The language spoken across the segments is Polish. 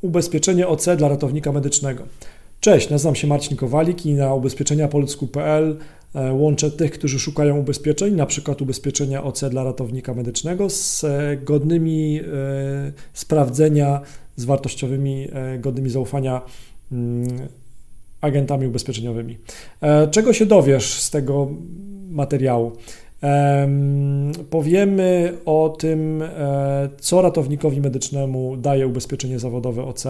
ubezpieczenie OC dla ratownika medycznego. Cześć, nazywam się Marcin Kowalik i na ubezpieczeniapolsku.pl e, łączę tych, którzy szukają ubezpieczeń, na przykład ubezpieczenia OC dla ratownika medycznego z e, godnymi e, sprawdzenia, z wartościowymi, godnymi zaufania mm, agentami ubezpieczeniowymi. Czego się dowiesz z tego materiału? Powiemy o tym, e, co ratownikowi medycznemu daje ubezpieczenie zawodowe OC,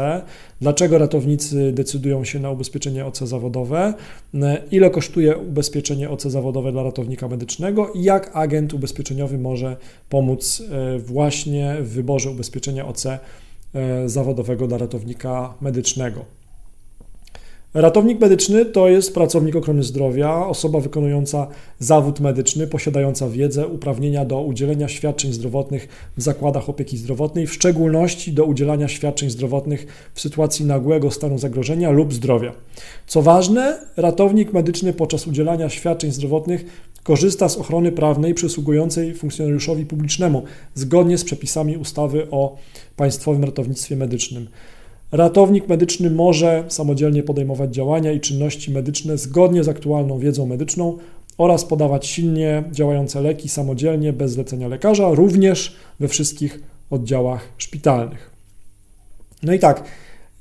dlaczego ratownicy decydują się na ubezpieczenie OC zawodowe, e, ile kosztuje ubezpieczenie OC zawodowe dla ratownika medycznego i jak agent ubezpieczeniowy może pomóc e, właśnie w wyborze ubezpieczenia OC zawodowego dla ratownika medycznego. Ratownik medyczny to jest pracownik ochrony zdrowia, osoba wykonująca zawód medyczny, posiadająca wiedzę, uprawnienia do udzielenia świadczeń zdrowotnych w zakładach opieki zdrowotnej, w szczególności do udzielania świadczeń zdrowotnych w sytuacji nagłego stanu zagrożenia lub zdrowia. Co ważne, ratownik medyczny podczas udzielania świadczeń zdrowotnych korzysta z ochrony prawnej przysługującej funkcjonariuszowi publicznemu zgodnie z przepisami ustawy o Państwowym Ratownictwie Medycznym. Ratownik medyczny może samodzielnie podejmować działania i czynności medyczne zgodnie z aktualną wiedzą medyczną oraz podawać silnie działające leki samodzielnie bez zlecenia lekarza, również we wszystkich oddziałach szpitalnych. No i tak,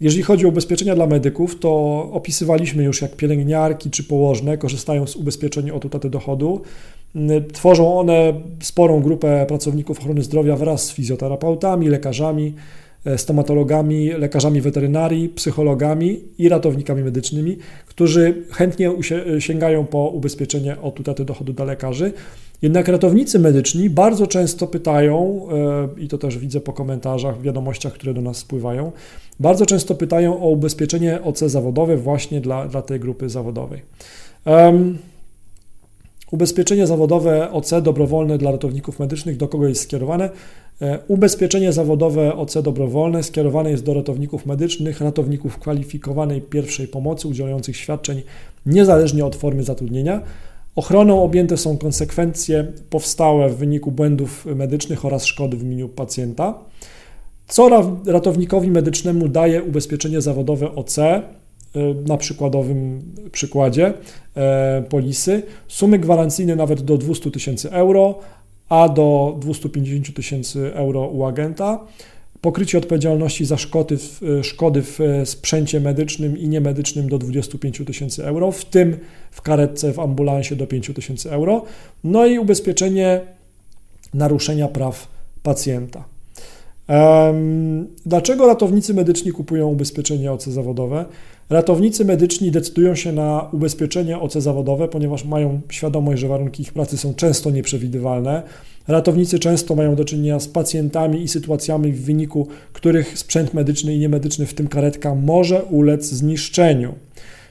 jeżeli chodzi o ubezpieczenia dla medyków, to opisywaliśmy już, jak pielęgniarki czy położne korzystają z ubezpieczeń od utraty dochodu. Tworzą one sporą grupę pracowników ochrony zdrowia wraz z fizjoterapeutami, lekarzami, stomatologami, lekarzami weterynarii, psychologami i ratownikami medycznymi, którzy chętnie sięgają po ubezpieczenie od utraty dochodu dla lekarzy. Jednak ratownicy medyczni bardzo często pytają, e, i to też widzę po komentarzach, wiadomościach, które do nas spływają, bardzo często pytają o ubezpieczenie OC zawodowe właśnie dla, dla tej grupy zawodowej. Um, Ubezpieczenie zawodowe OC dobrowolne dla ratowników medycznych do kogo jest skierowane? E, ubezpieczenie zawodowe OC dobrowolne skierowane jest do ratowników medycznych, ratowników kwalifikowanej pierwszej pomocy udzielających świadczeń niezależnie od formy zatrudnienia. Ochroną objęte są konsekwencje powstałe w wyniku błędów medycznych oraz szkody w imieniu pacjenta. Co ratownikowi medycznemu daje ubezpieczenie zawodowe OC? E, na przykładowym przykładzie e, polisy, sumy gwarancyjne nawet do 200 tysięcy euro, a do 250 tysięcy euro u agenta, pokrycie odpowiedzialności za szkody w, e, szkody w sprzęcie medycznym i niemedycznym do 25 tysięcy euro, w tym w karetce, w ambulansie do 5 tysięcy euro, no i ubezpieczenie naruszenia praw pacjenta. Dlaczego ratownicy medyczni kupują ubezpieczenie OC zawodowe? Ratownicy medyczni decydują się na ubezpieczenie OC zawodowe, ponieważ mają świadomość, że warunki ich pracy są często nieprzewidywalne. Ratownicy często mają do czynienia z pacjentami i sytuacjami, w wyniku których sprzęt medyczny i niemedyczny, w tym karetka, może ulec zniszczeniu.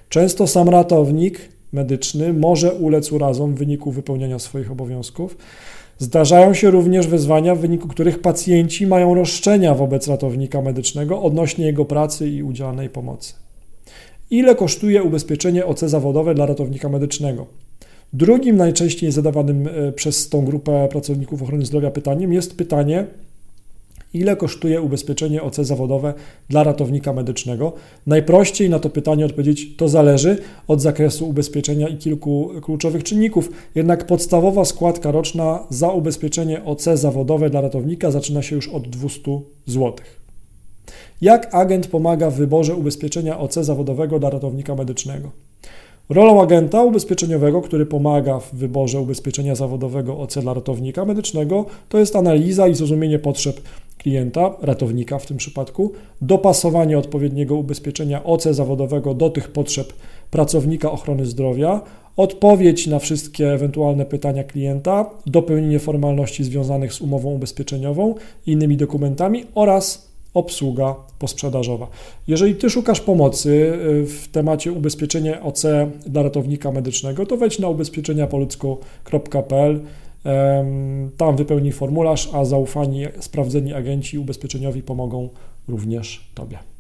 Często sam ratownik medyczny może ulec urazom w wyniku wypełniania swoich obowiązków. Zdarzają się również wezwania, w wyniku których pacjenci mają roszczenia wobec ratownika medycznego odnośnie jego pracy i udzielanej pomocy. Ile kosztuje ubezpieczenie OC zawodowe dla ratownika medycznego? Drugim najczęściej zadawanym e, przez tą grupę pracowników ochrony zdrowia pytaniem jest pytanie, ile kosztuje ubezpieczenie OC zawodowe dla ratownika medycznego. Najprościej na to pytanie odpowiedzieć to zależy od zakresu ubezpieczenia i kilku kluczowych czynników. Jednak podstawowa składka roczna za ubezpieczenie OC zawodowe dla ratownika zaczyna się już od 200 zł. Jak agent pomaga w wyborze ubezpieczenia OC zawodowego dla ratownika medycznego? Rolą agenta ubezpieczeniowego, który pomaga w wyborze ubezpieczenia zawodowego OC dla ratownika medycznego, to jest analiza i zrozumienie potrzeb klienta, ratownika w tym przypadku, dopasowanie odpowiedniego ubezpieczenia OC zawodowego do tych potrzeb pracownika ochrony zdrowia, odpowiedź na wszystkie ewentualne pytania klienta, dopełnienie formalności związanych z umową ubezpieczeniową i innymi dokumentami oraz obsługa posprzedażowa. Jeżeli Ty szukasz pomocy y, w temacie ubezpieczenia OC dla ratownika medycznego, to wejdź na ubezpieczeniapoludzku.pl tam wypełnij formularz, a zaufani, sprawdzeni agenci ubezpieczeniowi pomogą również Tobie.